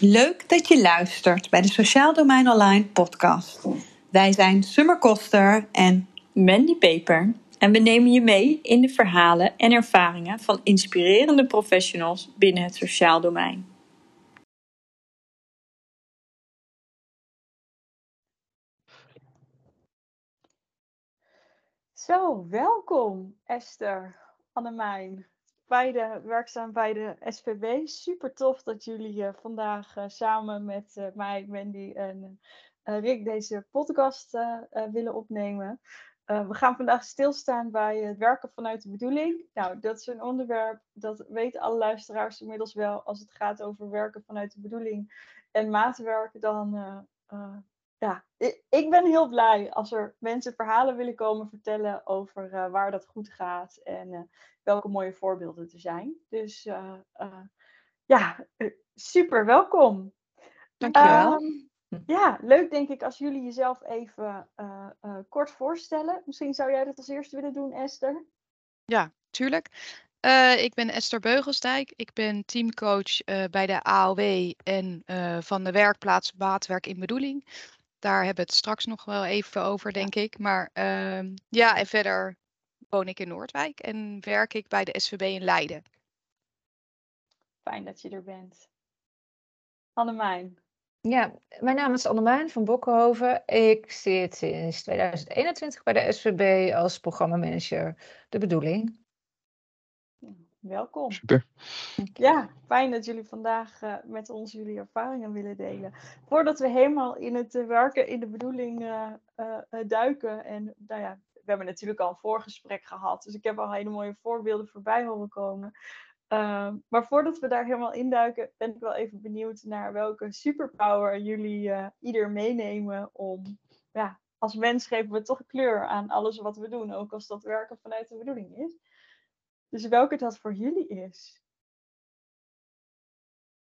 Leuk dat je luistert bij de Sociaal Domein Online podcast. Wij zijn Summer Koster en Mandy Peper en we nemen je mee in de verhalen en ervaringen van inspirerende professionals binnen het sociaal domein. Zo, welkom Esther, Annemijn, beide werkzaam bij de SVB. Super tof dat jullie uh, vandaag uh, samen met uh, mij, Wendy en Rick deze podcast willen opnemen. we gaan vandaag stilstaan bij het werken vanuit de bedoeling. Nou, dat is een onderwerp, dat weten alle luisteraars inmiddels wel. Als het gaat over werken vanuit de bedoeling en maatwerk, dan ja, ik ben heel blij als er mensen verhalen willen komen vertellen over uh, waar dat goed gaat en uh, welke mooie voorbeelden er zijn. Dus uh, ja, super welkom. Dankjewel. Um, ja, leuk denk ik als jullie jezelf even kort voorstellen. Misschien zou jij dat als eerste willen doen, Esther? Ja, tuurlijk. ik ben Esther Beugelsdijk. Ik ben teamcoach bij de AOW en van de werkplaats Baatwerk in Bedoeling. Daar hebben we het straks nog wel even over, denk ik. Maar uh, ja, en verder woon ik in Noordwijk en werk ik bij de SVB in Leiden. Fijn dat je er bent. Annemijn. Ja, mijn naam is Annemijn van Bokkenhoven. Ik zit sinds 2021 bij de SVB als programmamanager De Bedoeling. Welkom. Super. Ja, fijn dat jullie vandaag uh, met ons jullie ervaringen willen delen. Voordat we helemaal in het uh, werken in de bedoeling uh, duiken. En nou ja, we hebben natuurlijk al een voorgesprek gehad. Dus ik heb al hele mooie voorbeelden voorbij horen komen. maar voordat we daar helemaal induiken, ben ik wel even benieuwd naar welke superpower jullie ieder meenemen om ja, als mens geven we toch kleur aan alles wat we doen, ook als dat werken vanuit de bedoeling is. Dus welke dat voor jullie is.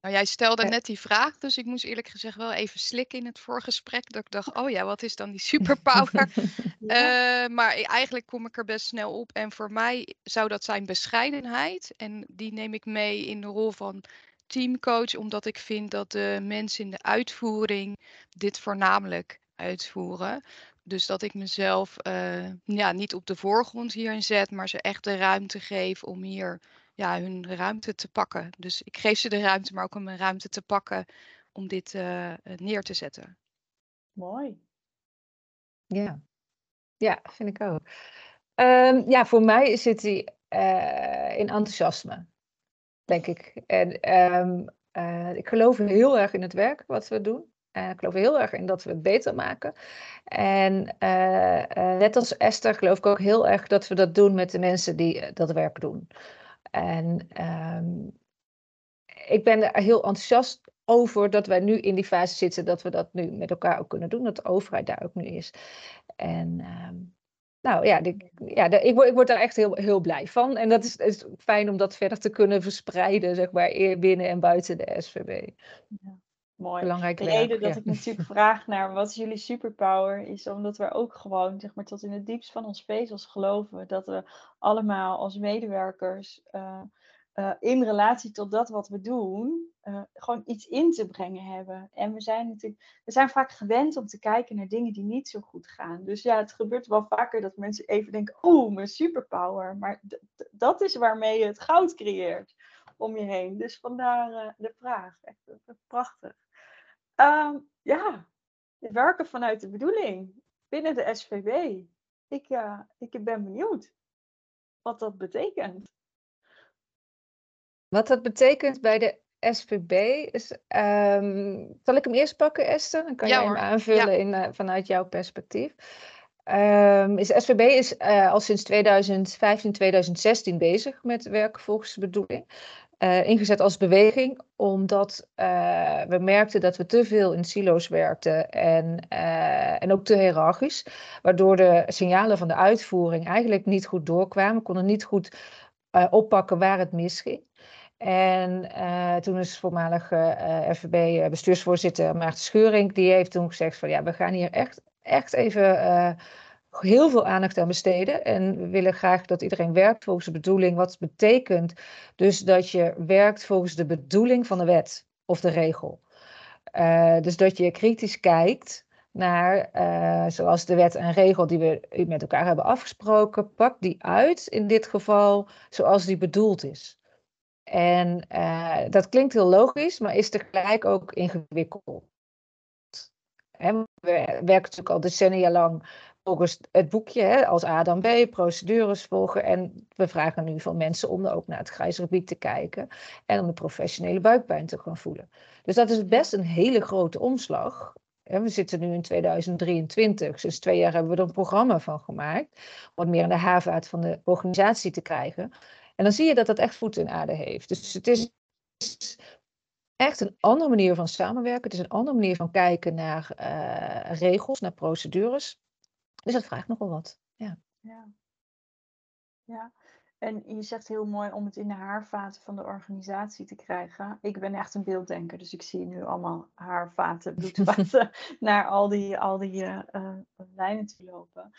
Nou, jij stelde net die vraag, dus ik moest eerlijk gezegd wel even slikken in het voorgesprek. Dat ik dacht, oh ja, wat is dan die superpower? ja. uh, maar eigenlijk kom ik er best snel op. En voor mij zou dat zijn bescheidenheid. En die neem ik mee in de rol van teamcoach, omdat ik vind dat de mensen in de uitvoering dit voornamelijk uitvoeren. Dus dat ik mezelf uh, ja, niet op de voorgrond hierin zet, maar ze echt de ruimte geef om hier ja, hun ruimte te pakken. Dus ik geef ze de ruimte, maar ook om een ruimte te pakken om dit uh, neer te zetten. Mooi. Ja, ja vind ik ook. Um, ja, voor mij zit die uh, in enthousiasme, denk ik. En um, ik geloof heel erg in het werk wat we doen. Uh, ik geloof heel erg in dat we het beter maken. En uh, uh, net als Esther geloof ik ook heel erg dat we dat doen met de mensen die dat werk doen. En um, ik ben er heel enthousiast over dat wij nu in die fase zitten dat we dat nu met elkaar ook kunnen doen, dat de overheid daar ook nu is. En um, nou ja, ja ik, word, ik word daar echt heel, heel blij van. En dat is, is fijn om dat verder te kunnen verspreiden, zeg maar, binnen en buiten de SVB. Ja. Mooi. Belangrijk de reden dat ik natuurlijk vraag naar wat is jullie superpower, is omdat we ook gewoon, zeg maar, tot in het diepst van ons vezels geloven dat we allemaal als medewerkers uh, uh, in relatie tot dat wat we doen, uh, gewoon iets in te brengen hebben. En we zijn natuurlijk, we zijn vaak gewend om te kijken naar dingen die niet zo goed gaan. Dus ja, het gebeurt wel vaker dat mensen even denken, oh, mijn superpower. Maar dat is waarmee je het goud creëert om je heen. Dus vandaar de vraag. Echt prachtig. Um, ja, werken vanuit de bedoeling binnen de SVB. Ik, uh, ik ben benieuwd wat dat betekent. Wat dat betekent bij de SVB is. Um, zal ik hem eerst pakken, Esther? Dan kan ja, jij hem aanvullen ja. in, uh, vanuit jouw perspectief. Um, is, SVB is uh, al sinds 2015, 2016 bezig met werken volgens de bedoeling uh, ingezet als beweging, omdat uh, we merkten dat we te veel in silo's werkten en, uh, en ook te hiërarchisch, waardoor de signalen van de uitvoering eigenlijk niet goed doorkwamen, we konden niet goed oppakken waar het misging. En toen is voormalig FVB-bestuursvoorzitter Maarten Scheuring, die heeft toen gezegd van ja, we gaan hier echt, echt even heel veel aandacht aan besteden. En we willen graag dat iedereen werkt volgens de bedoeling. Wat betekent dus dat je werkt volgens de bedoeling van de wet of de regel. dus dat je kritisch kijkt naar, zoals de wet en regel die we met elkaar hebben afgesproken, pak die uit in dit geval zoals die bedoeld is. En dat klinkt heel logisch, maar is tegelijk ook ingewikkeld. Werken natuurlijk al decennia lang volgens het boekje hè, als A dan B, procedures volgen. En we vragen nu van mensen om ook naar het grijze gebied te kijken en om de professionele buikpijn te gaan voelen. Dus dat is best een hele grote omslag. We zitten nu in 2023, sinds twee jaar hebben we er een programma van gemaakt, om meer in de haven van de organisatie te krijgen. En dan zie je dat dat echt voet in aarde heeft. Dus het is echt een andere manier van samenwerken. Het is een andere manier van kijken naar uh, regels, naar procedures. Dus dat vraagt nogal wat. Ja. ja. Ja. En je zegt heel mooi om het in de haarvaten van de organisatie te krijgen. Ik ben echt een beelddenker, dus ik zie nu allemaal haarvaten, bloedvaten naar al die, al die uh, lijnen te lopen.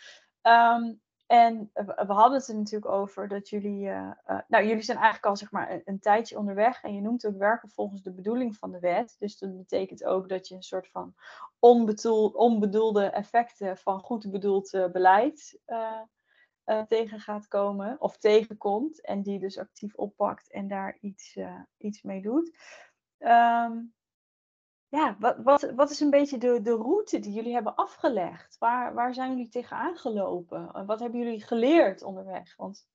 Um, en we hadden het er natuurlijk over dat jullie, uh, uh, nou jullie zijn eigenlijk al zeg maar een, tijdje onderweg en je noemt ook werken volgens de bedoeling van de wet. Dus dat betekent ook dat je een soort van onbedoelde effecten van goed bedoeld uh, beleid tegen gaat komen of tegenkomt en die dus actief oppakt en daar iets, iets mee doet. Um, ja, wat, wat, wat is een beetje de, de route die jullie hebben afgelegd? Waar, waar zijn jullie tegenaan gelopen? Wat hebben jullie geleerd onderweg? Want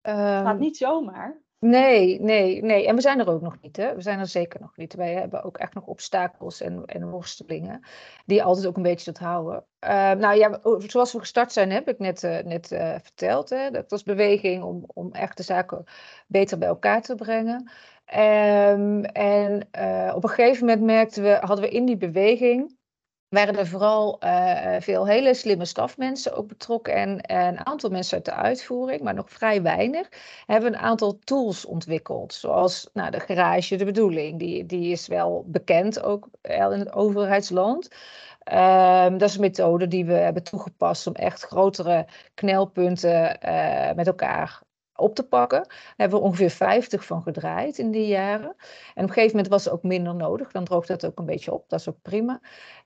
het gaat ehm, niet zomaar. Nee, nee, nee. En we zijn er ook nog niet. Hè? We zijn er zeker nog niet. Wij hebben ook echt nog obstakels en, en worstelingen. Die altijd ook een beetje tot houden. Uh, nou ja, zoals we gestart zijn, heb ik net, uh, net uh, verteld. Hè? Dat was beweging om, om echt de zaken beter bij elkaar te brengen. Um, en uh, op een gegeven moment merkten we, hadden we in die beweging, waren er vooral uh, veel hele slimme stafmensen ook betrokken en, en, een aantal mensen uit de uitvoering, maar nog vrij weinig, hebben een aantal tools ontwikkeld. Zoals nou, de garage, de bedoeling, die, die is wel bekend ook in het overheidsland. Um, dat is een methode die we hebben toegepast om echt grotere knelpunten uh, met elkaar op te pakken. Daar hebben we ongeveer 50 van gedraaid in die jaren. En op een gegeven moment was het ook minder nodig. Dan droogt dat ook een beetje op. Dat is ook prima.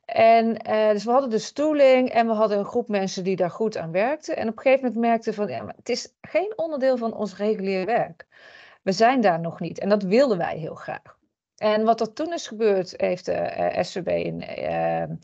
En uh, dus we hadden de stoeling en we hadden een groep mensen die daar goed aan werkten. En op een gegeven moment merkten van, ja, het is geen onderdeel van ons regulier werk. We zijn daar nog niet. En dat wilden wij heel graag. En wat er toen is gebeurd, heeft de uh, in uh,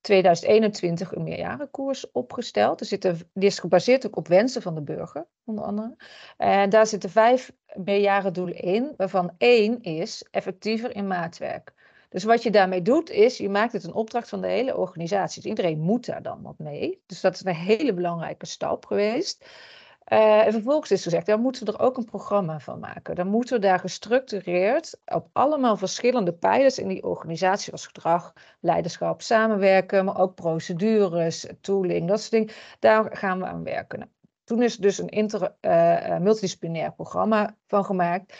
2021 een meerjarenkoers opgesteld. Er zitten, die is gebaseerd ook op wensen van de burger, onder andere. En daar zitten vijf meerjarendoelen in, waarvan één is effectiever in maatwerk. Dus wat je daarmee doet, is je maakt het een opdracht van de hele organisatie. Dus iedereen moet daar dan wat mee. Dus dat is een hele belangrijke stap geweest. Uh, en vervolgens is gezegd, daar moeten we er ook een programma van maken. Dan moeten we daar gestructureerd op allemaal verschillende pijlers in die organisatie, zoals gedrag, leiderschap, samenwerken, maar ook procedures, tooling, dat soort dingen. Daar gaan we aan werken. toen is dus een inter, uh, multidisciplinair programma van gemaakt.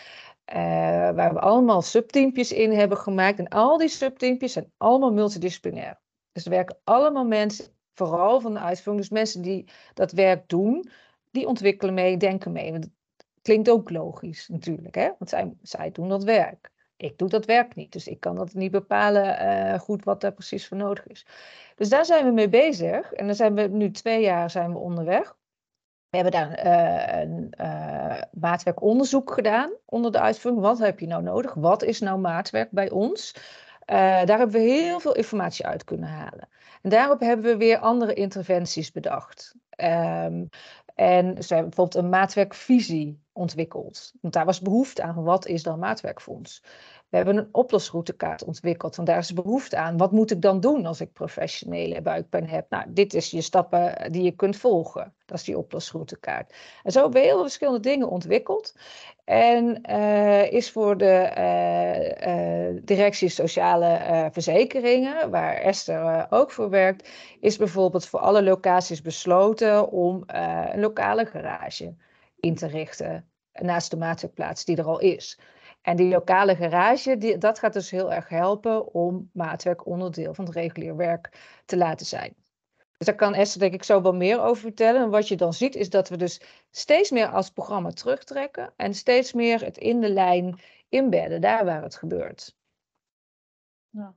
Waar we allemaal subteampjes in hebben gemaakt. En al die subteampjes zijn allemaal multidisciplinair. Dus er werken allemaal mensen, vooral van de dus mensen die dat werk doen, die ontwikkelen mee, denken mee. Dat klinkt ook logisch natuurlijk, hè? want zij, zij doen dat werk. Ik doe dat werk niet, dus ik kan dat niet bepalen uh, goed wat daar precies voor nodig is. Dus daar zijn we mee bezig en dan zijn we nu twee jaar zijn we onderweg. We hebben daar uh, een uh, maatwerkonderzoek gedaan onder de uitvoering. Wat heb je nou nodig? Wat is nou maatwerk bij ons? daar hebben we heel veel informatie uit kunnen halen. En daarop hebben we weer andere interventies bedacht. Um, en ze hebben bijvoorbeeld een maatwerkvisie ontwikkeld. Want daar was behoefte aan. Wat is dan maatwerkfonds? We hebben een oplosroutekaart ontwikkeld. Want daar is behoefte aan. Wat moet ik dan doen als ik professionele buikpijn heb? Nou, dit is je stappen die je kunt volgen. Dat is die oplosroutekaart. En zo hebben we heel veel verschillende dingen ontwikkeld. En uh, is voor de uh, directie sociale verzekeringen, waar Esther ook voor werkt, is bijvoorbeeld voor alle locaties besloten om een lokale garage in te richten naast de maatwerkplaats die er al is. En die lokale garage, die, dat gaat dus heel erg helpen om maatwerk onderdeel van het regulier werk te laten zijn. Dus daar kan Esther denk ik zo wel meer over vertellen. En wat je dan ziet is dat we dus steeds meer als programma terugtrekken en steeds meer het in de lijn inbedden, daar waar het gebeurt. Ja.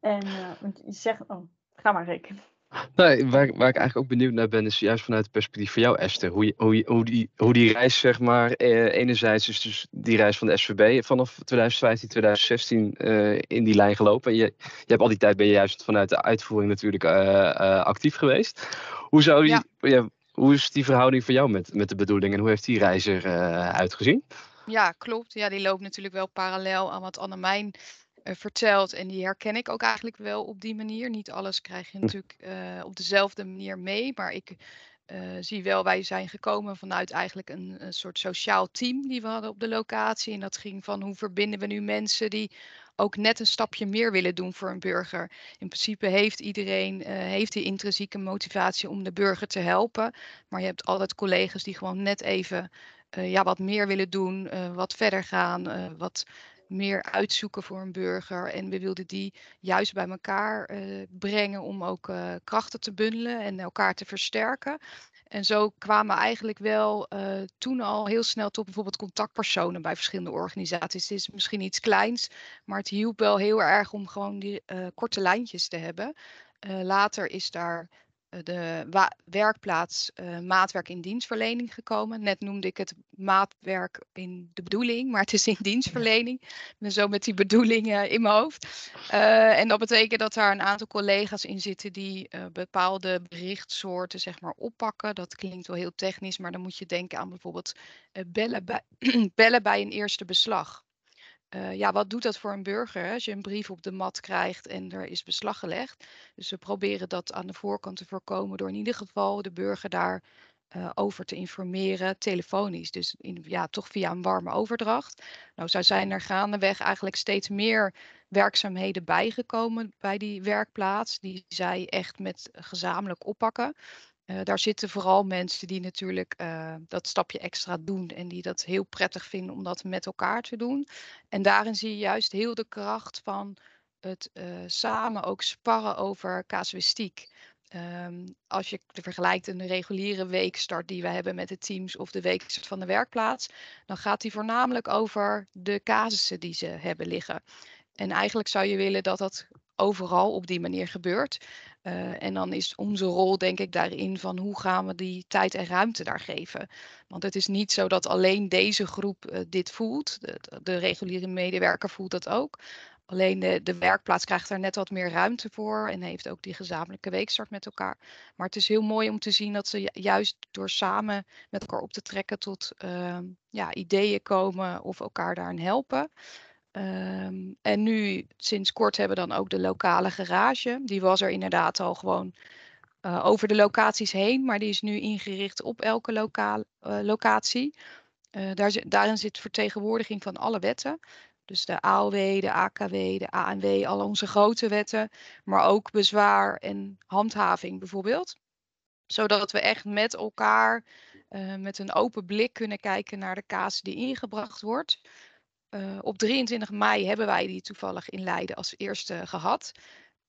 En uh, je zegt, oh, ga maar Rick. Nee, waar, waar ik eigenlijk ook benieuwd naar ben, is juist vanuit het perspectief van jou, Esther. Hoe, je, hoe, hoe, die, hoe die reis, zeg maar, eh, enerzijds is dus die reis van de SVB vanaf 2015, 2016 eh, in die lijn gelopen. En je, je hebt al die tijd ben je juist vanuit de uitvoering natuurlijk uh, actief geweest. Hoe, zou die, ja. hoe is die verhouding voor jou met, met de bedoeling en hoe heeft die reis er uitgezien? Ja, klopt. Ja, die loopt natuurlijk wel parallel aan wat Annemijn uh, vertelt. En die herken ik ook eigenlijk wel op die manier. Niet alles krijg je hm. natuurlijk uh, op dezelfde manier mee. Maar ik uh, zie wel, wij zijn gekomen vanuit eigenlijk een, een, soort sociaal team die we hadden op de locatie. En dat ging van hoe verbinden we nu mensen die ook net een stapje meer willen doen voor een burger. In principe heeft iedereen heeft die intrinsieke motivatie om de burger te helpen. Maar je hebt altijd collega's die gewoon net even ja, wat meer willen doen, wat verder gaan, wat meer uitzoeken voor een burger. En we wilden die juist bij elkaar uh, brengen om ook uh, krachten te bundelen en elkaar te versterken. En zo kwamen eigenlijk wel uh, toen al heel snel tot bijvoorbeeld contactpersonen bij verschillende organisaties. Het is misschien iets kleins, maar het hielp wel heel erg om gewoon die korte lijntjes te hebben. later is daar eh, de werkplaats uh, maatwerk in dienstverlening gekomen. Net noemde ik het maatwerk in de bedoeling, maar het is in dienstverlening. Ik ben zo met die bedoelingen in mijn hoofd. Uh, en dat betekent dat daar een aantal collega's in zitten die uh, bepaalde berichtsoorten zeg maar, oppakken. Dat klinkt wel heel technisch, maar dan moet je denken aan bijvoorbeeld bellen, bij, bellen bij een eerste beslag. Uh, ja, wat doet dat voor een burger als je een brief op de mat krijgt en er is beslag gelegd? Dus we proberen dat aan de voorkant te voorkomen door in ieder geval de burger daar uh, over te informeren, telefonisch. Dus in, ja, toch via een warme overdracht. Nou, zo zijn er gaandeweg eigenlijk steeds meer werkzaamheden bijgekomen bij die werkplaats, die zij echt met gezamenlijk oppakken. Uh, daar zitten vooral mensen die natuurlijk uh, dat stapje extra doen en die dat heel prettig vinden om dat met elkaar te doen. En daarin zie je juist heel de kracht van het uh, samen ook sparren over casuïstiek. Um, als je vergelijkt een reguliere weekstart die we hebben met de teams of de weekstart van de werkplaats, dan gaat die voornamelijk over de casussen die ze hebben liggen. En eigenlijk zou je willen dat dat overal op die manier gebeurt. Uh, en dan is onze rol, denk ik, daarin van hoe gaan we die tijd en ruimte daar geven. Want het is niet zo dat alleen deze groep uh, dit voelt. De, de, reguliere medewerker voelt dat ook. Alleen de, de werkplaats krijgt daar net wat meer ruimte voor en heeft ook die gezamenlijke weekstart met elkaar. Maar het is heel mooi om te zien dat ze juist door samen met elkaar op te trekken tot uh, ja, ideeën komen of elkaar daarin helpen. Um, en nu sinds kort hebben we dan ook de lokale garage. Die was er inderdaad al gewoon uh, over de locaties heen, maar die is nu ingericht op elke lokaal, uh, locatie. Uh, daar, daarin zit vertegenwoordiging van alle wetten. Dus de AOW, de AKW, de ANW, al onze grote wetten, maar ook bezwaar en handhaving bijvoorbeeld. Zodat we echt met elkaar met een open blik kunnen kijken naar de kaas die ingebracht wordt. Uh, op 23 mei hebben wij die toevallig in Leiden als eerste gehad.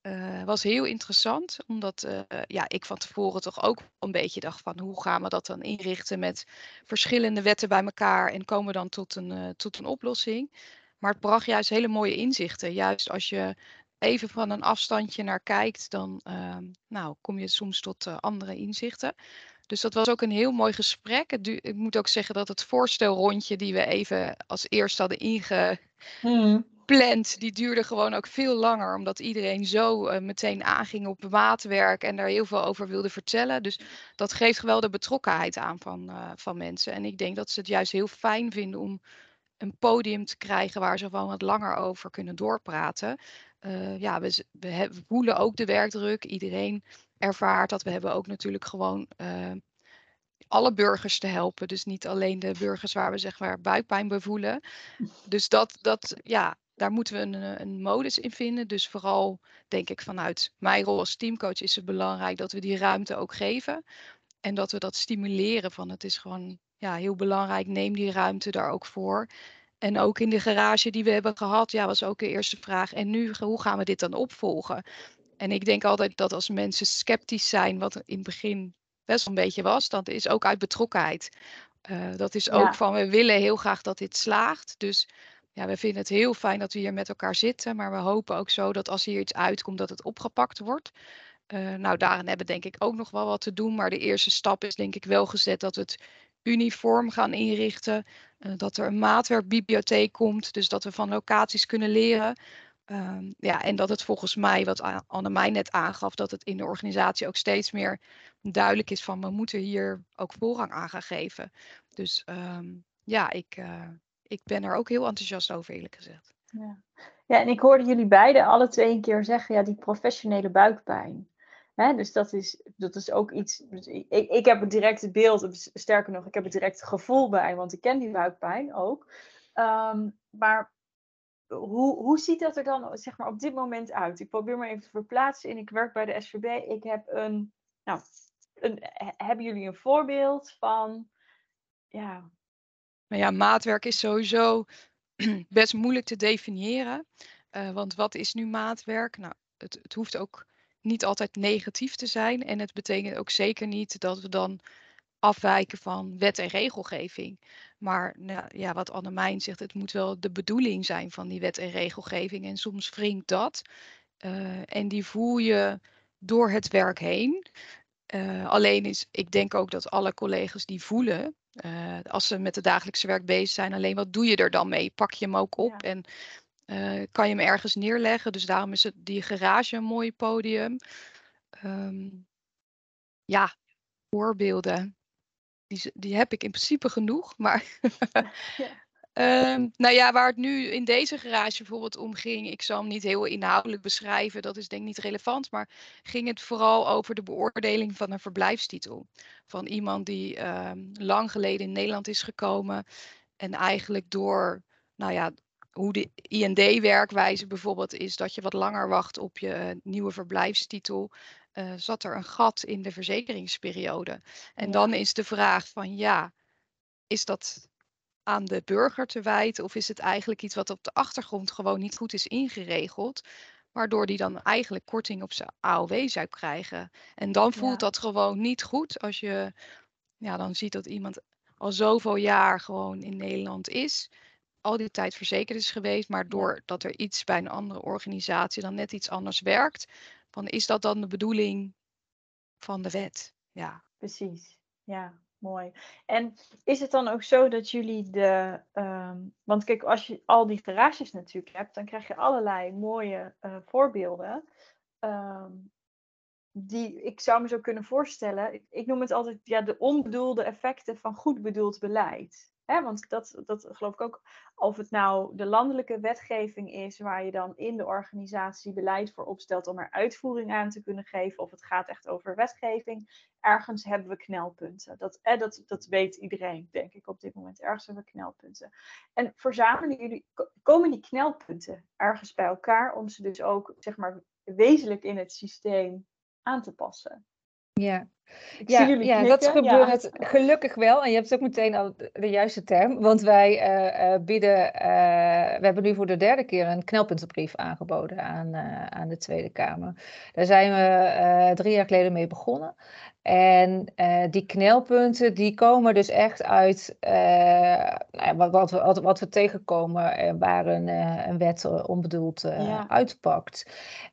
Uh, was heel interessant, omdat uh, ja, ik van tevoren toch ook een beetje dacht van hoe gaan we dat dan inrichten met verschillende wetten bij elkaar en komen dan tot een, tot een oplossing. Maar het bracht juist hele mooie inzichten. Juist als je even van een afstandje naar kijkt, dan ehm, nou, kom je soms tot andere inzichten. Dus dat was ook een heel mooi gesprek. ik moet ook zeggen dat het voorstelrondje die we even als eerste hadden ingepland, die duurde gewoon ook veel langer. Omdat iedereen zo uh, meteen aanging op maatwerk en daar heel veel over wilde vertellen. Dus dat geeft wel de betrokkenheid aan van, uh, van mensen. En ik denk dat ze het juist heel fijn vinden om een podium te krijgen waar ze gewoon wat langer over kunnen doorpraten. Uh, ja, we, we, voelen ook de werkdruk. Iedereen ervaart dat. We hebben ook natuurlijk gewoon uh, alle burgers te helpen. Dus niet alleen de burgers waar we zeg maar buikpijn bij voelen. Dus dat, dat ja, daar moeten we een, eh, een modus in vinden. Dus vooral denk ik vanuit mijn rol als teamcoach is het belangrijk dat we die ruimte ook geven. En dat we dat stimuleren van het is gewoon ja, heel belangrijk. Neem die ruimte daar ook voor. En ook in de garage die we hebben gehad, ja, was ook de eerste vraag. En nu, hoe gaan we dit dan opvolgen? En ik denk altijd dat als mensen sceptisch zijn, wat in het begin best wel een beetje was, dat is ook uit betrokkenheid. Uh, dat is ook van we willen heel graag dat dit slaagt. Dus ja, we vinden het heel fijn dat we hier met elkaar zitten. Maar we hopen ook zo dat als hier iets uitkomt, dat het opgepakt wordt. Uh, nou, daarin hebben denk ik ook nog wel wat te doen. Maar de eerste stap is denk ik wel gezet dat we het uniform gaan inrichten. Uh, dat er een maatwerkbibliotheek komt. Dus dat we van locaties kunnen leren. Um, ja, en dat het volgens mij, wat Annemij net aangaf, dat het in de organisatie ook steeds meer duidelijk is van we moeten hier ook voorrang aan gaan geven. Dus um, ja, ik, uh, ik ben er ook heel enthousiast over, eerlijk gezegd. Ja. ja, en ik hoorde jullie beiden alle twee een keer zeggen, ja, die professionele buikpijn. Hè, dus dat is, dat is ook iets. Dus ik, ik heb het directe beeld, sterker nog, ik heb het direct gevoel bij, want ik ken die buikpijn ook. Um, maar hoe, hoe ziet dat er dan zeg maar, op dit moment uit? Ik probeer me even te verplaatsen in. Ik werk bij de SVB. Ik heb een. Nou, een, hebben jullie een voorbeeld van. Ja. Nou ja, maatwerk is sowieso best moeilijk te definiëren. Uh, want wat is nu maatwerk? Nou, het, het hoeft ook niet altijd negatief te zijn. En het betekent ook zeker niet dat we dan afwijken van wet en regelgeving. Maar nou, ja, wat Annemijn zegt, het moet wel de bedoeling zijn van die wet en regelgeving. En soms wringt dat. Uh, en die voel je door het werk heen. Uh, alleen is, ik denk ook dat alle collega's die voelen, uh, als ze met het dagelijkse werk bezig zijn, alleen wat doe je er dan mee? Pak je hem ook op ja. en kan je hem ergens neerleggen? Dus daarom is het, die garage een mooi podium. Um, ja, voorbeelden die, die heb ik in principe genoeg. Maar ja. um, nou ja, waar het nu in deze garage bijvoorbeeld om ging, ik zal hem niet heel inhoudelijk beschrijven, dat is denk ik niet relevant, maar ging het vooral over de beoordeling van een verblijfstitel. Van iemand die um, lang geleden in Nederland is gekomen en eigenlijk door, nou ja, hoe de IND-werkwijze bijvoorbeeld is dat je wat langer wacht op je nieuwe verblijfstitel, uh, zat er een gat in de verzekeringsperiode. En ja. dan is de vraag van ja, is dat aan de burger te wijten of is het eigenlijk iets wat op de achtergrond gewoon niet goed is ingeregeld? Waardoor die dan eigenlijk korting op zijn AOW zou krijgen. En dan voelt ja. dat gewoon niet goed als je ja, dan ziet dat iemand al zoveel jaar gewoon in Nederland is. Al die tijd verzekerd is geweest, maar doordat er iets bij een andere organisatie dan net iets anders werkt, van is dat dan de bedoeling van de wet? Ja. Precies, ja, mooi. En is het dan ook zo dat jullie de. Um, want kijk, als je al die garages natuurlijk hebt, dan krijg je allerlei mooie uh, voorbeelden. Um, die ik zou me zo kunnen voorstellen. Ik, ik noem het altijd ja, de onbedoelde effecten van goed bedoeld beleid. Want dat, dat geloof ik ook, of het nou de landelijke wetgeving is, waar je dan in de organisatie beleid voor opstelt om er uitvoering aan te kunnen geven, of het gaat echt over wetgeving. Ergens hebben we knelpunten. Dat, dat, dat weet iedereen, denk ik, op dit moment. Ergens hebben we knelpunten. En verzamelen jullie, komen die knelpunten ergens bij elkaar om ze dus ook, zeg maar, wezenlijk in het systeem aan te passen? Ja, ja, ja dat gebeurt ja. gelukkig wel. En je hebt ook meteen al de juiste term. Want wij uh, uh, bieden, uh, we hebben nu voor de derde keer een knelpuntenbrief aangeboden aan, aan de Tweede Kamer. Daar zijn we drie jaar geleden mee begonnen. En die knelpunten die komen dus echt uit nou wat, wat, we, wat, wat we tegenkomen waar een, een wet onbedoeld ja. uitpakt.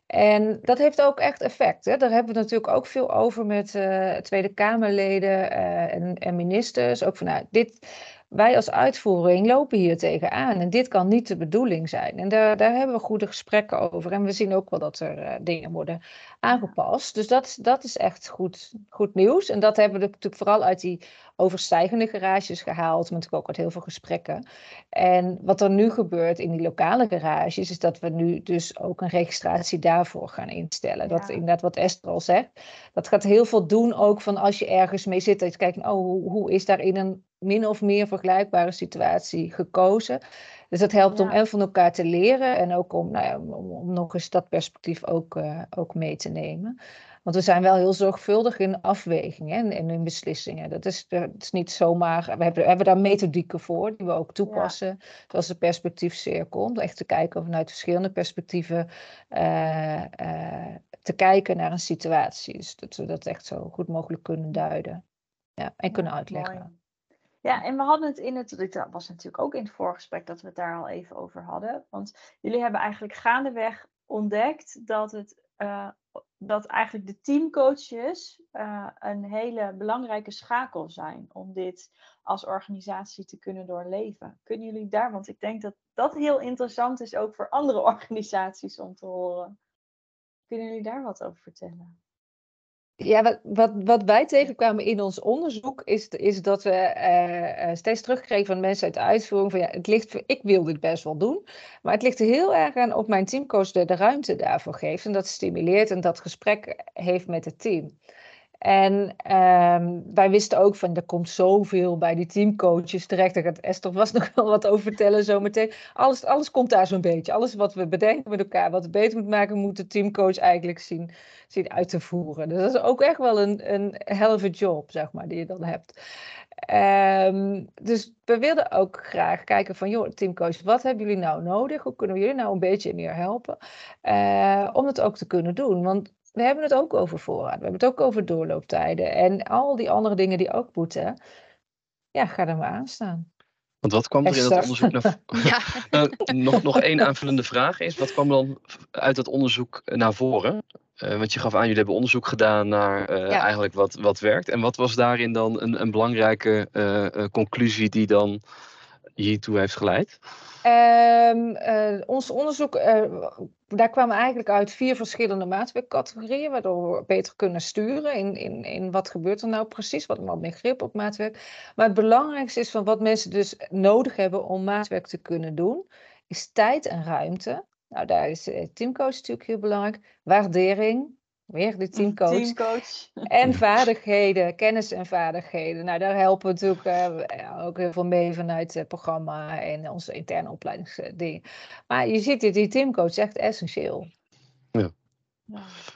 En dat heeft ook echt effect. Hè? Daar hebben we natuurlijk ook veel over met uh, Tweede Kamerleden uh, en, en, ministers. Ook van, nou, dit, wij als uitvoering lopen hier tegenaan en dit kan niet de bedoeling zijn. En daar, daar hebben we goede gesprekken over. En we zien ook wel dat er uh, dingen worden aangepast. Dus dat, dat is echt goed, goed nieuws. En dat hebben we natuurlijk vooral uit die overstijgende garages gehaald, met ook uit heel veel gesprekken. En wat er nu gebeurt in die lokale garages, is dat we nu dus ook een registratie daarvoor gaan instellen. Ja. Dat inderdaad wat Esther al zegt. Dat gaat heel veel doen ook van als je ergens mee zit, dat je kijkt, oh, hoe, hoe is daar in een min of meer vergelijkbare situatie gekozen. Dus dat helpt ja. om en van elkaar te leren en ook om, nou ja, om, om nog eens dat perspectief ook, uh, ook mee te nemen. Want we zijn wel heel zorgvuldig in afwegingen en in beslissingen. Dat is, dat is niet zomaar. We hebben, we hebben daar methodieken voor die we ook toepassen. Ja. Zoals de perspectiefcirkel. Om echt te kijken vanuit verschillende perspectieven uh, uh, te kijken naar een situatie. Dus dat we dat echt zo goed mogelijk kunnen duiden. Ja, en kunnen uitleggen. Mooi. Ja, en we hadden het in het, dit was natuurlijk ook in het voorgesprek dat we het daar al even over hadden. Want jullie hebben eigenlijk gaandeweg ontdekt dat het uh, dat eigenlijk de teamcoaches uh, een hele belangrijke schakel zijn om dit als organisatie te kunnen doorleven. Kunnen jullie daar, want ik denk dat dat heel interessant is ook voor andere organisaties om te horen. Kunnen jullie daar wat over vertellen? Ja, wat, wat, wat wij tegenkwamen in ons onderzoek is, is dat we uh, steeds terugkregen van mensen uit de uitvoering van ja, het ligt, ik wil dit best wel doen, maar het ligt er heel erg aan of mijn teamcoach de, de ruimte daarvoor geeft en dat stimuleert en dat gesprek heeft met het team. En um, wij wisten ook van, er komt zoveel bij die teamcoaches terecht. Daar gaat Esther vast nog wel wat over vertellen zometeen. Alles, alles komt daar zo'n beetje. Alles wat we bedenken met elkaar, wat het beter moet maken, moet de teamcoach eigenlijk zien, zien uit te voeren. Dus dat is ook echt wel een, een helve job, zeg maar, die je dan hebt. Um, dus we wilden ook graag kijken van, joh, teamcoach, wat hebben jullie nou nodig? Hoe kunnen we jullie nou een beetje meer helpen? Uh, om het ook te kunnen doen. Want we hebben het ook over voorraad. We hebben het ook over doorlooptijden. En al die andere dingen die ook moeten. Ja, ga er maar aan staan. Want wat kwam er in dat onderzoek naar ja. uh, nog, nog één aanvullende vraag is. Wat kwam dan uit dat onderzoek naar voren? Uh, want je gaf aan, jullie hebben onderzoek gedaan naar uh, ja. eigenlijk wat, wat werkt. En wat was daarin dan een, een belangrijke conclusie die dan hiertoe heeft geleid? Um, uh, ons onderzoek, uh, daar kwamen eigenlijk uit vier verschillende maatwerkcategorieën, waardoor we beter kunnen sturen in, in, in wat gebeurt er nou precies, wat wat meer grip op maatwerk. Maar het belangrijkste is van wat mensen dus nodig hebben om maatwerk te kunnen doen, is tijd en ruimte. Nou, daar is teamcoach natuurlijk heel belangrijk. Waardering, Weer de teamcoach. teamcoach. En vaardigheden, kennis en vaardigheden. Nou, daar helpen we natuurlijk uh, ook heel veel mee vanuit het programma en onze interne opleidingsdingen. Maar je ziet dit, die teamcoach is echt essentieel. Ja.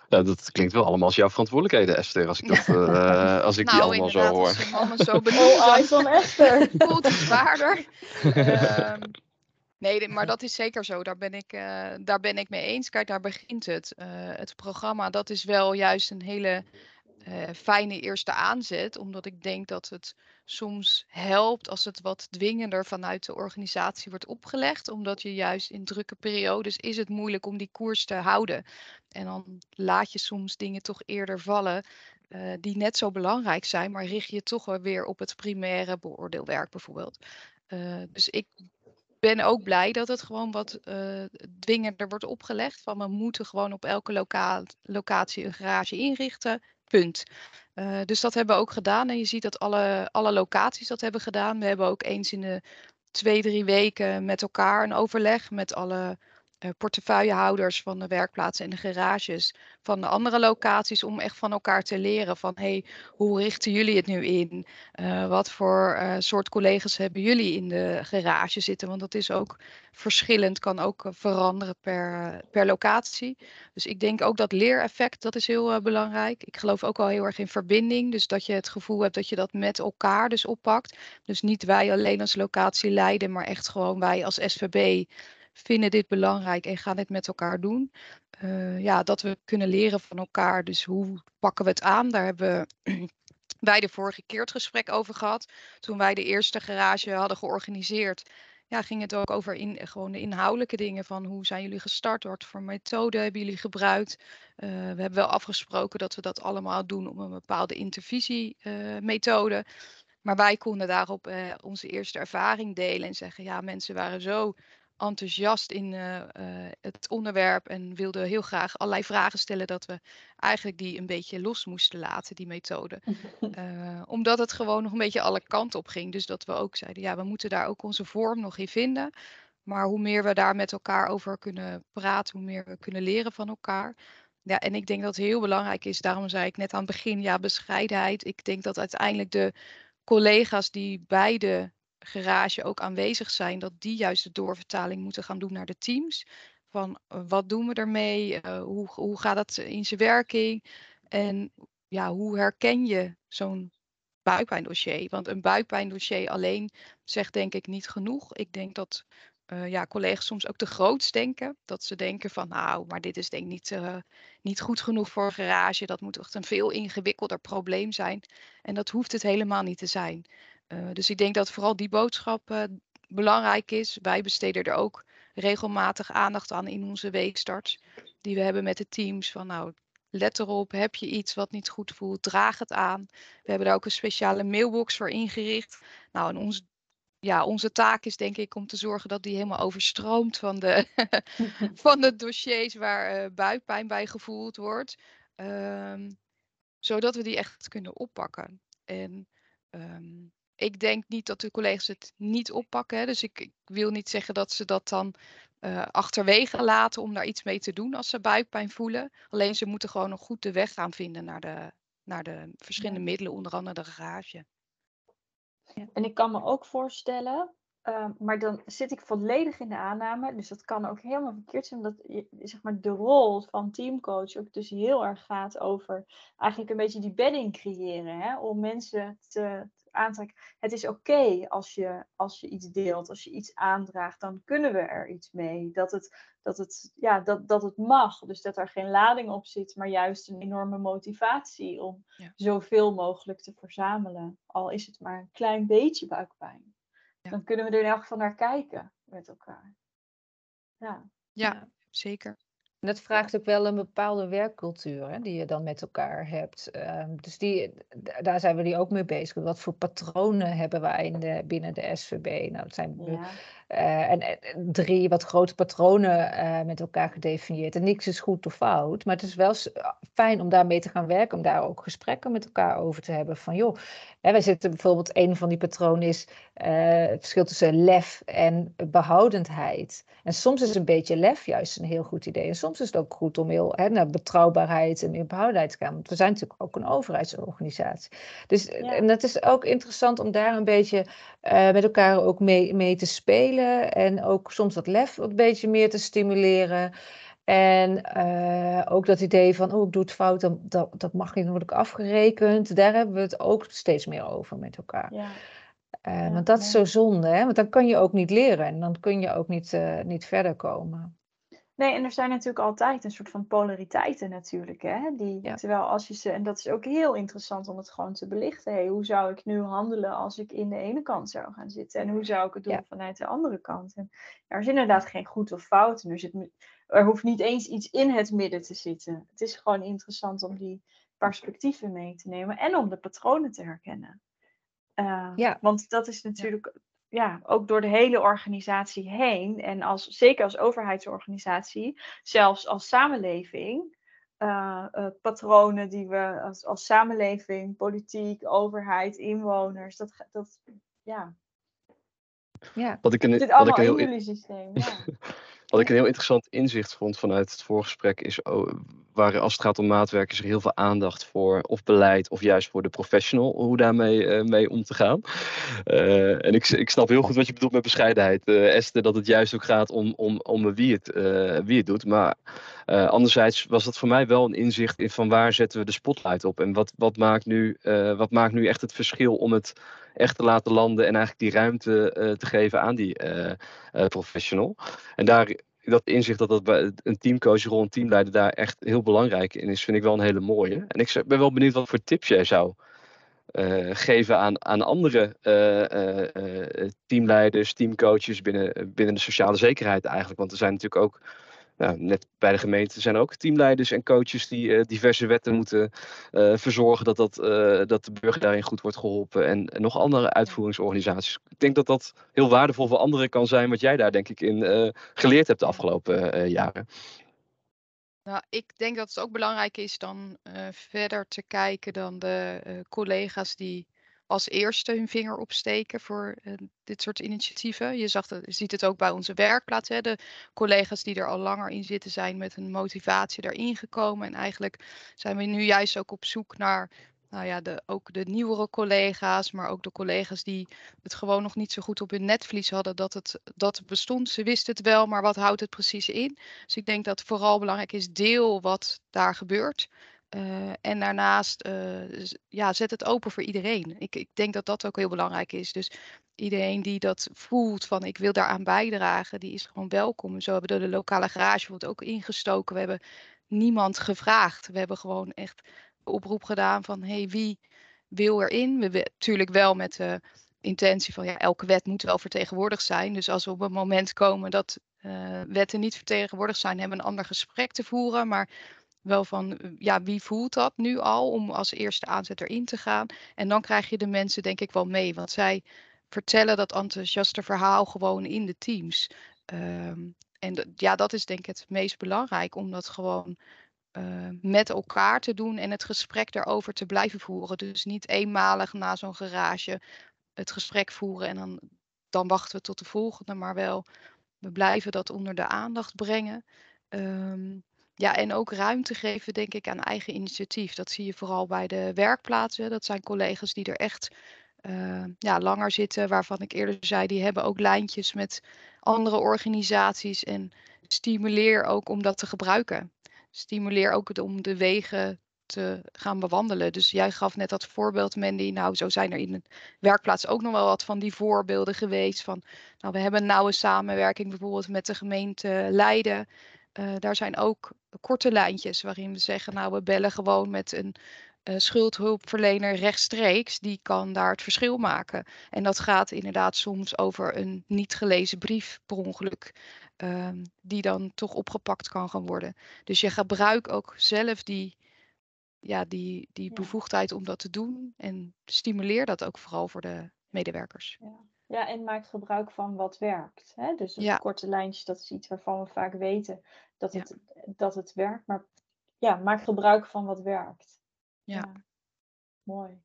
Ja, dat klinkt wel allemaal als jouw verantwoordelijkheden, Esther, als ik, dat, uh, als ik nou, die allemaal zo hoor. Nou, allemaal zo benoemd. Oh, eyes on Esther. Voelt het zwaarder. um, Nee, maar dat is zeker zo. Daar ben ik, uh, daar ben ik mee eens. Kijk, daar begint het. Uh, het programma, dat is wel juist een hele uh, fijne eerste aanzet. Omdat ik denk dat het soms helpt als het wat dwingender vanuit de organisatie wordt opgelegd. Omdat je juist in drukke periodes is het moeilijk om die koers te houden. En dan laat je soms dingen toch eerder vallen. Uh, die net zo belangrijk zijn, maar richt je toch weer op het primaire beoordeelwerk bijvoorbeeld. Uh, dus ik ben ook blij dat het gewoon wat uh, dwingender wordt opgelegd. Van we moeten gewoon op elke loca locatie een garage inrichten. Punt. Uh, dus dat hebben we ook gedaan. En je ziet dat alle, alle locaties dat hebben gedaan. We hebben ook eens in de twee, drie weken met elkaar een overleg met alle uh, portefeuillehouders van de werkplaatsen en de garages van de andere locaties om echt van elkaar te leren van hey, hoe richten jullie het nu in? Uh, wat voor uh, soort collega's hebben jullie in de garage zitten? Want dat is ook verschillend, kan ook veranderen per, per locatie. Dus ik denk ook dat leereffect, dat is heel belangrijk. Ik geloof ook wel heel erg in verbinding, dus dat je het gevoel hebt dat je dat met elkaar dus oppakt. Dus niet wij alleen als locatie leiden, maar echt gewoon wij als SVB vinden dit belangrijk en gaan dit met elkaar doen. Uh, ja, dat we kunnen leren van elkaar. Dus hoe pakken we het aan? Daar hebben wij de vorige keer het gesprek over gehad. Toen wij de eerste garage hadden georganiseerd. Ja, ging het ook over in, gewoon de inhoudelijke dingen van hoe zijn jullie gestart, wat voor methode hebben jullie gebruikt. Uh, we hebben wel afgesproken dat we dat allemaal doen op een bepaalde intervisiemethode. Uh, maar wij konden daarop onze eerste ervaring delen en zeggen, ja, mensen waren zo enthousiast in uh, uh, het onderwerp en wilde heel graag allerlei vragen stellen dat we eigenlijk die een beetje los moesten laten, die methode. Uh, omdat het gewoon nog een beetje alle kanten op ging. Dus dat we ook zeiden, ja, we moeten daar ook onze vorm nog in vinden. Maar hoe meer we daar met elkaar over kunnen praten, hoe meer we kunnen leren van elkaar. Ja, en ik denk dat het heel belangrijk is, daarom zei ik net aan het begin, ja, bescheidenheid. Ik denk dat uiteindelijk de collega's die beide garage ook aanwezig zijn, dat die juist de doorvertaling moeten gaan doen naar de teams. Van uh, wat doen we ermee? Uh, hoe, hoe gaat dat in zijn werking? En ja, hoe herken je zo'n buikpijndossier? Want een buikpijndossier alleen zegt denk ik niet genoeg. Ik denk dat uh, ja, collega's soms ook te groots denken. Dat ze denken van nou, maar dit is denk ik niet, niet goed genoeg voor een garage. Dat moet echt een veel ingewikkelder probleem zijn. En dat hoeft het helemaal niet te zijn. Dus ik denk dat vooral die boodschap belangrijk is. Wij besteden er ook regelmatig aandacht aan in onze weekstarts. Die we hebben met de teams. Van nou, let erop, heb je iets wat niet goed voelt, draag het aan. We hebben daar ook een speciale mailbox voor ingericht. Nou, en ons, ja, onze taak is denk ik om te zorgen dat die helemaal overstroomt van de, van de dossiers waar uh, buikpijn bij gevoeld wordt. Um, zodat we die echt kunnen oppakken. En um, ik denk niet dat de collega's het niet oppakken. Hè. Dus ik, ik, wil niet zeggen dat ze dat dan uh, achterwege laten om daar iets mee te doen als ze buikpijn voelen. Alleen ze moeten gewoon nog goed de weg gaan vinden naar de, naar de verschillende middelen, onder andere de garage. Ja. En ik kan me ook voorstellen, uh, maar dan zit ik volledig in de aanname. Dus dat kan ook helemaal verkeerd zijn, omdat zeg maar, de rol van teamcoach ook dus heel erg gaat over eigenlijk een beetje die bedding creëren. Hè? Om mensen te, Het is oké als, je, als je iets deelt, als je iets aandraagt, dan kunnen we er iets mee. Dat het, dat, het, ja, dat, dat het mag. Dus dat er geen lading op zit, maar juist een enorme motivatie om zoveel mogelijk te verzamelen. Al is het maar een klein beetje buikpijn. Dan kunnen we er in elk geval naar kijken met elkaar. Ja, ja zeker. En dat vraagt ook wel een bepaalde werkcultuur hè, die je dan met elkaar hebt. Um, dus die, daar zijn we die ook mee bezig. Wat voor patronen hebben wij in de, binnen de SVB? Nou, dat zijn ja. Uh, en, drie wat grote patronen uh, met elkaar gedefinieerd. En niks is goed of fout, maar het is wel fijn om daarmee te gaan werken, om daar ook gesprekken met elkaar over te hebben. Van joh, hè, wij zitten bijvoorbeeld, een van die patronen is uh, het verschil tussen lef en behoudendheid. En soms is een beetje lef juist een heel goed idee. En soms is het ook goed om heel hè, naar betrouwbaarheid en behoudendheid te gaan. Want we zijn natuurlijk ook een overheidsorganisatie. Dus en dat is ook interessant om daar een beetje met elkaar ook mee, mee te spelen en ook soms dat lef een beetje meer te stimuleren. En uh, ook dat idee van, oh, ik doe het fout, dan, dat, dat mag niet, dan word ik afgerekend. Daar hebben we het ook steeds meer over met elkaar. Ja. Uh, ja, want dat is zo zonde, hè? want dan kan je ook niet leren en dan kun je ook niet, uh, niet verder komen. Nee, en er zijn natuurlijk altijd een soort van polariteiten natuurlijk. Hè? Die, Terwijl als je ze, en dat is ook heel interessant om het gewoon te belichten. Hey, hoe zou ik nu handelen als ik in de ene kant zou gaan zitten? En hoe zou ik het doen vanuit de andere kant? En er is inderdaad geen goed of fout. En er, zit, er hoeft niet eens iets in het midden te zitten. Het is gewoon interessant om die perspectieven mee te nemen en om de patronen te herkennen. Uh, ja. Want dat is natuurlijk ja, ook door de hele organisatie heen. En als, zeker als overheidsorganisatie, zelfs als samenleving. Uh, uh, patronen die we als, als samenleving, politiek, overheid, inwoners, dat, dat ja. Ja, wat ik een, zit allemaal in jullie systeem. Ja. wat ik een heel interessant inzicht vond vanuit het voorgesprek is oh, waar als het gaat om maatwerkers er heel veel aandacht voor, of beleid, of juist voor de professional, hoe daarmee uh, mee om te gaan. Uh, en ik, ik snap heel goed wat je bedoelt met bescheidenheid, uh, Esther, dat het juist ook gaat om, om, om wie, het, wie het doet. Maar anderzijds was dat voor mij wel een inzicht in van waar zetten we de spotlight op en wat, wat, maakt, nu, wat maakt nu echt het verschil om het echt te laten landen en eigenlijk die ruimte te geven aan die professional. En daar dat inzicht dat dat bij een teamcoachrol, een teamleider daar echt heel belangrijk in is, vind ik wel een hele mooie. En ik ben wel benieuwd wat voor tips jij zou uh, geven aan, aan andere uh, uh, teamleiders, teamcoaches binnen, binnen de sociale zekerheid eigenlijk. Want er zijn natuurlijk ook nou, net bij de gemeente zijn ook teamleiders en coaches die uh, diverse wetten moeten uh, verzorgen dat, dat, uh, dat de burger daarin goed wordt geholpen. En, en, nog andere uitvoeringsorganisaties. Ik denk dat dat heel waardevol voor anderen kan zijn, wat jij daar denk ik in geleerd hebt de afgelopen jaren. Nou, ik denk dat het ook belangrijk is dan verder te kijken dan de collega's die als eerste hun vinger opsteken voor uh, dit soort initiatieven. Je, zag je ziet het ook bij onze werkplaats. Hè. De collega's die er al langer in zitten zijn met een motivatie daarin gekomen. En eigenlijk zijn we nu juist ook op zoek naar nou ja, de, ook de nieuwere collega's, maar ook de collega's die het gewoon nog niet zo goed op hun netvlies hadden dat het, dat het bestond. Ze wisten het wel, maar wat houdt het precies in? Dus ik denk dat vooral belangrijk is deel wat daar gebeurt. Uh, en daarnaast, uh, ja, zet het open voor iedereen. Ik, ik denk dat dat ook heel belangrijk is. Dus iedereen die dat voelt van ik wil daaraan bijdragen, die is gewoon welkom. Zo hebben we de lokale garage ook ingestoken. We hebben niemand gevraagd. We hebben gewoon echt oproep gedaan van hey, wie wil erin? We natuurlijk wel met de intentie van ja, elke wet moet wel vertegenwoordigd zijn. Dus als we op een moment komen dat uh, wetten niet vertegenwoordigd zijn, hebben we een ander gesprek te voeren. Maar wel van ja, wie voelt dat nu al om als eerste aanzet erin te gaan. En dan krijg je de mensen denk ik wel mee. Want zij vertellen dat enthousiaste verhaal gewoon in de teams. Um, en ja, dat is denk ik het meest belangrijk, om dat gewoon uh, met elkaar te doen en het gesprek daarover te blijven voeren. Dus niet eenmalig na zo'n garage het gesprek voeren en dan, dan wachten we tot de volgende, maar wel we blijven dat onder de aandacht brengen. Um, ja, en ook ruimte geven, denk ik, aan eigen initiatief. Dat zie je vooral bij de werkplaatsen. Dat zijn collega's die er echt uh, ja, langer zitten, waarvan ik eerder zei, die hebben ook lijntjes met andere organisaties. En stimuleer ook om dat te gebruiken. Stimuleer ook om de wegen te gaan bewandelen. Dus jij gaf net dat voorbeeld, Mandy. Nou, zo zijn er in de werkplaats ook nog wel wat van die voorbeelden geweest. Van, nou, we hebben een nauwe samenwerking bijvoorbeeld met de gemeente Leiden. Uh, daar zijn ook korte lijntjes waarin we zeggen, nou, we bellen gewoon met een uh, schuldhulpverlener rechtstreeks, die kan daar het verschil maken. En dat gaat inderdaad soms over een niet gelezen brief per ongeluk, uh, die dan toch opgepakt kan gaan worden. Dus je gebruikt ook zelf die, ja, die, die bevoegdheid om dat te doen en stimuleer dat ook vooral voor de medewerkers. Ja. Ja, en maak gebruik van wat werkt. Hè? Dus ja. korte lijntjes, dat is iets waarvan we vaak weten dat het, dat het werkt. Maar ja, maak gebruik van wat werkt. Ja. Mooi.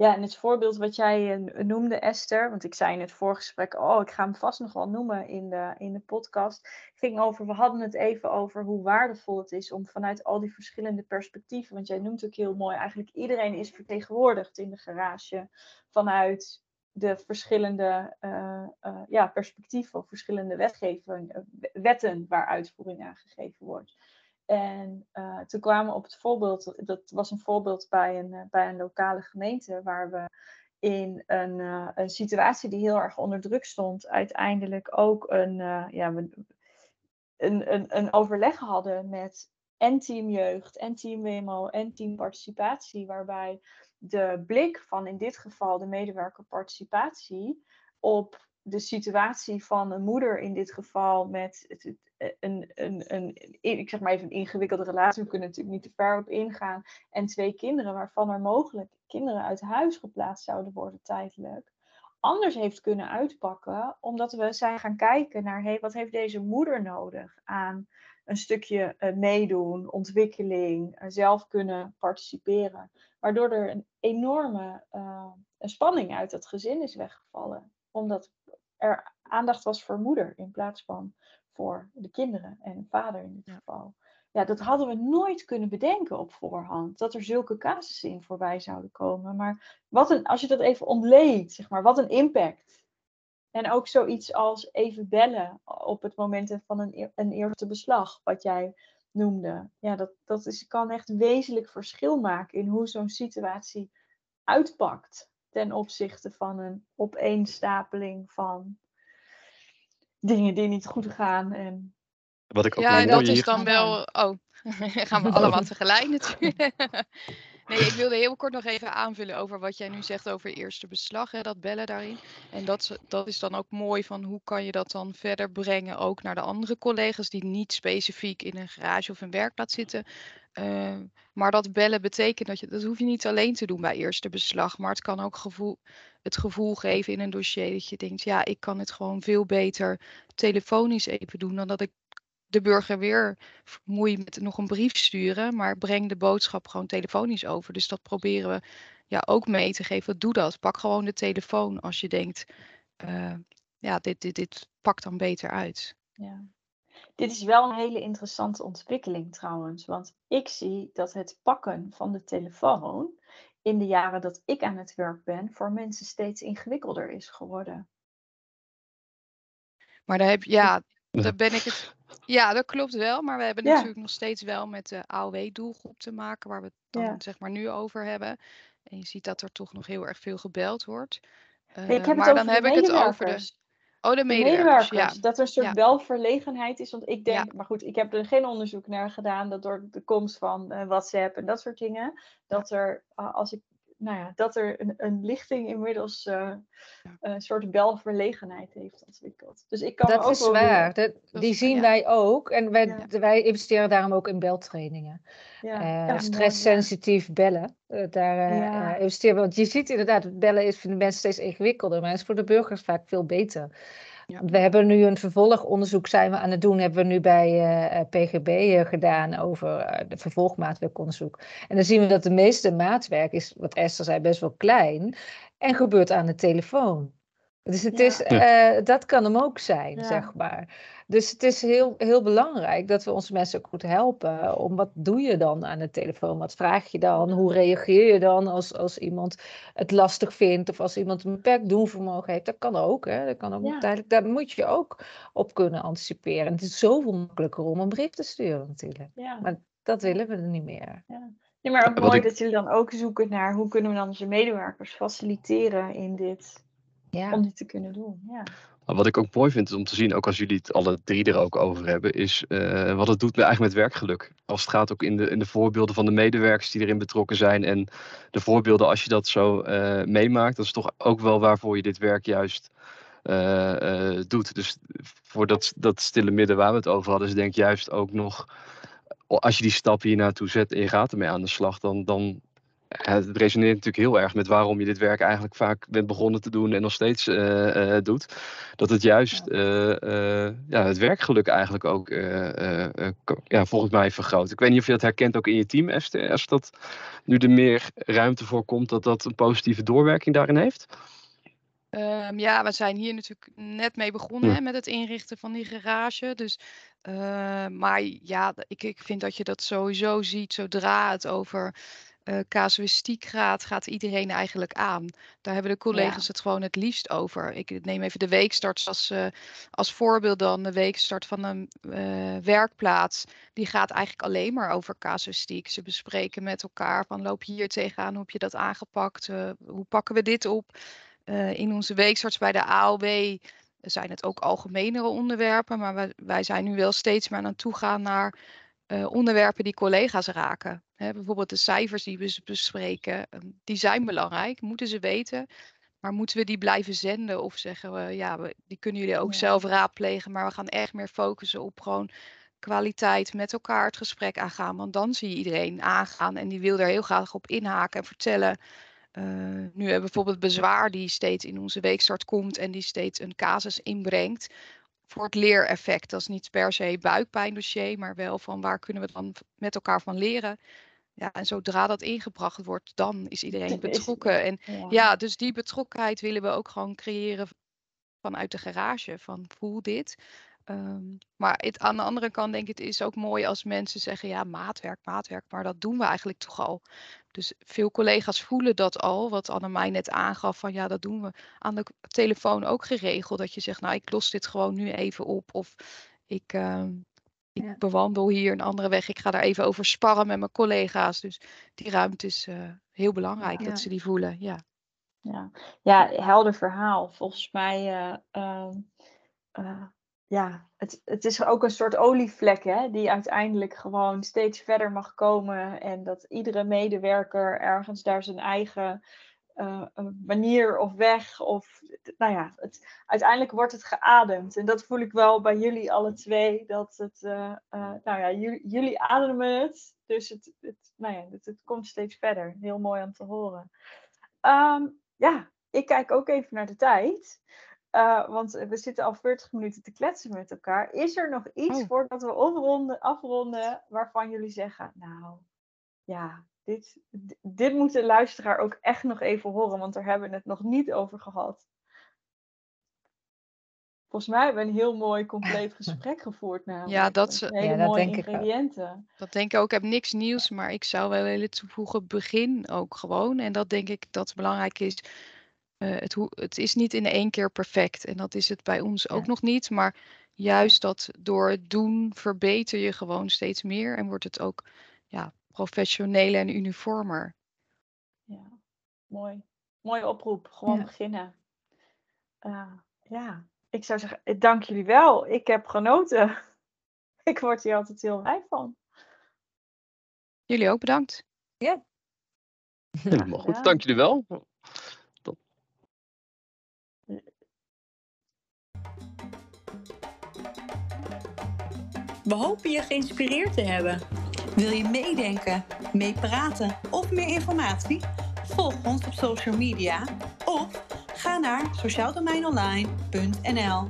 Ja, en het voorbeeld wat jij eh, noemde, Esther, want ik zei in het voorgesprek, oh, ik ga hem vast nog wel noemen in de, in de podcast, ging over, we hadden het even over hoe waardevol het is om vanuit al die verschillende perspectieven, want jij noemt ook heel mooi, eigenlijk iedereen is vertegenwoordigd in de garage vanuit de verschillende uh, uh, ja, perspectieven verschillende wetgeving, wetten waar uitvoering aan gegeven wordt. En toen kwamen we op het voorbeeld, dat was een voorbeeld bij een, bij een lokale gemeente, waar we in een, een situatie die heel erg onder druk stond, uiteindelijk ook een, ja, een, een, een overleg hadden met en team jeugd, en team WMO, en team participatie, waarbij de blik van in dit geval de medewerker participatie op de situatie van een moeder in dit geval met een, een, een, ik zeg maar even een ingewikkelde relatie, we kunnen natuurlijk niet te ver op ingaan, en twee kinderen waarvan er mogelijk kinderen uit huis geplaatst zouden worden tijdelijk, anders heeft kunnen uitpakken, omdat we zijn gaan kijken naar, hey, wat heeft deze moeder nodig aan een stukje uh, meedoen, ontwikkeling, uh, zelf kunnen participeren, waardoor er een enorme uh, een spanning uit het gezin is weggevallen, omdat er aandacht was voor moeder in plaats van voor de kinderen en vader in dit geval. Ja, dat hadden we nooit kunnen bedenken op voorhand. Dat er zulke casussen in voorbij zouden komen. Maar wat een, als je dat even ontleedt, zeg maar, wat een impact. En ook zoiets als even bellen op het moment van een, een eerste beslag, wat jij noemde. Ja, dat, dat is, kan echt wezenlijk verschil maken in hoe zo'n situatie uitpakt ten opzichte van een opeenstapeling van dingen die niet goed gaan. En... Wat ik ook ja, dat is dan wel. Oh, gaan we allemaal tegelijk natuurlijk. Nee, ik wilde heel kort nog even aanvullen over wat jij nu zegt over eerste beslag, hè, dat bellen daarin. En dat, dat is dan ook mooi van hoe kan je dat dan verder brengen ook naar de andere collega's die niet specifiek in een garage of een werkplaats zitten. Uh, maar dat bellen betekent dat je, dat hoef je niet alleen te doen bij eerste beslag, maar het kan ook gevoel, het gevoel geven in een dossier dat je denkt, ja, ik kan het gewoon veel beter telefonisch even doen dan dat ik de burger weer moei met nog een brief sturen, maar breng de boodschap gewoon telefonisch over. Dus dat proberen we ja, ook mee te geven. Doe dat. Pak gewoon de telefoon als je denkt, uh, ja, dit, dit, dit pakt dan beter uit. Ja. Dit is wel een hele interessante ontwikkeling trouwens, want ik zie dat het pakken van de telefoon in de jaren dat ik aan het werk ben, voor mensen steeds ingewikkelder is geworden. Maar daar heb je, ja, daar ben ik het. Ja, dat klopt wel. Maar we hebben natuurlijk nog steeds wel met de AOW-doelgroep te maken, waar we het dan zeg maar nu over hebben. En je ziet dat er toch nog heel erg veel gebeld wordt. Uh, maar dan heb ik het over de. Oh, de medewerkers, ja. Dat er een soort welverlegenheid is. Want ik denk, maar goed, ik heb er geen onderzoek naar gedaan. Dat door de komst van uh, WhatsApp en dat soort dingen. Dat er, uh, als ik nou ja, dat er een, een lichting inmiddels uh, een soort belverlegenheid heeft ontwikkeld. Dus ik kan dat ook is waar. Dat, die zien wij ook. En wij, wij investeren daarom ook in beltrainingen. Ja. stresssensitief bellen. daar investeren we. Want je ziet inderdaad, bellen is voor de mensen steeds ingewikkelder. Maar is voor de burgers vaak veel beter. We hebben nu een vervolgonderzoek zijn we aan het doen, hebben we nu bij uh, eh, PGB uh, gedaan over uh, de vervolgmaatwerkonderzoek. En dan zien we dat de meeste maatwerk is, wat Esther zei, best wel klein en gebeurt aan de telefoon. Dus het is, dat kan hem ook zijn, zeg maar. Dus het is heel, heel belangrijk dat we onze mensen ook goed helpen. Om wat doe je dan aan de telefoon? Wat vraag je dan? Hoe reageer je dan als, als iemand het lastig vindt? Of als iemand een beperkt doenvermogen heeft? Dat kan ook. Hè? Dat kan ook ja. Daar moet je ook op kunnen anticiperen. het is zoveel makkelijker om een brief te sturen natuurlijk. Ja. Maar dat willen we niet meer. Ja. Nee, maar ook mooi dat jullie dan ook zoeken naar hoe kunnen we dan onze medewerkers faciliteren in dit, ja. om dit te kunnen doen. Ja. wat ik ook mooi vind om te zien, ook als jullie het alle drie er ook over hebben, is uh, wat het doet eigenlijk met werkgeluk. Als het gaat ook in de, in de voorbeelden van de medewerkers die erin betrokken zijn en de voorbeelden als je dat zo uh, meemaakt, dat is toch ook wel waarvoor je dit werk juist uh, doet. Dus voor dat, dat stille midden waar we het over hadden, is denk ik juist ook nog, als je die stap hier naartoe zet en je gaat ermee aan de slag, dan, dan het resoneert natuurlijk heel erg met waarom je dit werk eigenlijk vaak bent begonnen te doen en nog steeds uh, uh, doet. Dat het juist ja. Uh, ja, het werkgeluk eigenlijk ook ja, volgens mij vergroot. Ik weet niet of je dat herkent ook in je team, Esther. Als dat nu er meer ruimte voor komt, dat dat een positieve doorwerking daarin heeft? Um, ja, we zijn hier natuurlijk net mee begonnen hè, met het inrichten van die garage. Dus, maar ja, ik, ik vind dat je dat sowieso ziet zodra het over uh, casuïstiek gaat, gaat iedereen eigenlijk aan. Daar hebben de collega's het gewoon het liefst over. Ik neem even de weekstart als, uh, als voorbeeld dan. De weekstart van een uh, werkplaats. Die gaat eigenlijk alleen maar over casuïstiek. Ze bespreken met elkaar van loop je hier tegenaan, hoe heb je dat aangepakt? hoe pakken we dit op? in onze weekstarts bij de AOW zijn het ook algemenere onderwerpen. Maar wij, wij zijn nu wel steeds meer aan het toegaan naar onderwerpen die collega's raken. Hè, bijvoorbeeld de cijfers die we bespreken, ehm, die zijn belangrijk, moeten ze weten. Maar moeten we die blijven zenden of zeggen we, ja, we, die kunnen jullie ook zelf raadplegen, maar we gaan echt meer focussen op gewoon kwaliteit met elkaar het gesprek aangaan. Want dan zie je iedereen aangaan en die wil er heel graag op inhaken en vertellen. Uh, nu hebben we bijvoorbeeld bezwaar die steeds in onze weekstart komt en die steeds een casus inbrengt voor het leereffect. Dat is niet per se buikpijndossier, maar wel van waar kunnen we dan met elkaar van leren. Ja, en zodra dat ingebracht wordt, dan is iedereen betrokken. En ja. dus die betrokkenheid willen we ook gewoon creëren vanuit de garage. Van voel dit. Um, maar het, aan de andere kant denk ik, het is ook mooi als mensen zeggen, ja, maatwerk, maatwerk, maar dat doen we eigenlijk toch al. Dus veel collega's voelen dat al, wat Annemij net aangaf, van ja, dat doen we aan de telefoon ook geregeld. Dat je zegt, nou, ik los dit gewoon nu even op. Of ik, uh, ik bewandel hier een andere weg. Ik ga daar even over sparren met mijn collega's. Dus die ruimte is uh, heel belangrijk dat ze die voelen. Ja. Ja. ja, helder verhaal. Volgens mij uh, ja, het, het is ook een soort olievlek hè, die uiteindelijk gewoon steeds verder mag komen. En dat iedere medewerker ergens daar zijn eigen uh, manier of weg. Of nou ja, het, uiteindelijk wordt het geademd. En dat voel ik wel bij jullie alle twee. Dat het, uh, uh, nou ja, jullie, jullie ademen het. Dus het, het, nou ja, het, het komt steeds verder. Heel mooi om te horen. Um, ja, ik kijk ook even naar de tijd. Want we zitten al 40 minuten te kletsen met elkaar. Is er nog iets oh. voordat we afronden, afronden waarvan jullie zeggen, nou ja, dit, dit moet de luisteraar ook echt nog even horen, want daar hebben we het nog niet over gehad. Volgens mij hebben we een heel mooi compleet gesprek gevoerd namelijk. Ja, dat is hele ja, mooie ingrediënten. Dat denk ik ook. Ik heb niks nieuws, maar ik zou wel willen toevoegen begin ook gewoon. En dat denk ik dat belangrijk is uh, het, het, is niet in één keer perfect. En dat is het bij ons ook nog niet. Maar juist dat door het doen verbeter je gewoon steeds meer. En wordt het ook ja, professioneler en uniformer. Ja, mooi. Mooie oproep. Gewoon beginnen. Uh, ja, ik zou zeggen, ik dank jullie wel. Ik heb genoten. Ik word hier altijd heel blij van. Jullie ook bedankt. Ja. Helemaal goed, dank jullie wel. We hopen je geïnspireerd te hebben. Wil je meedenken, meepraten of meer informatie? Volg ons op social media of ga naar sociaaldomeinonline.nl.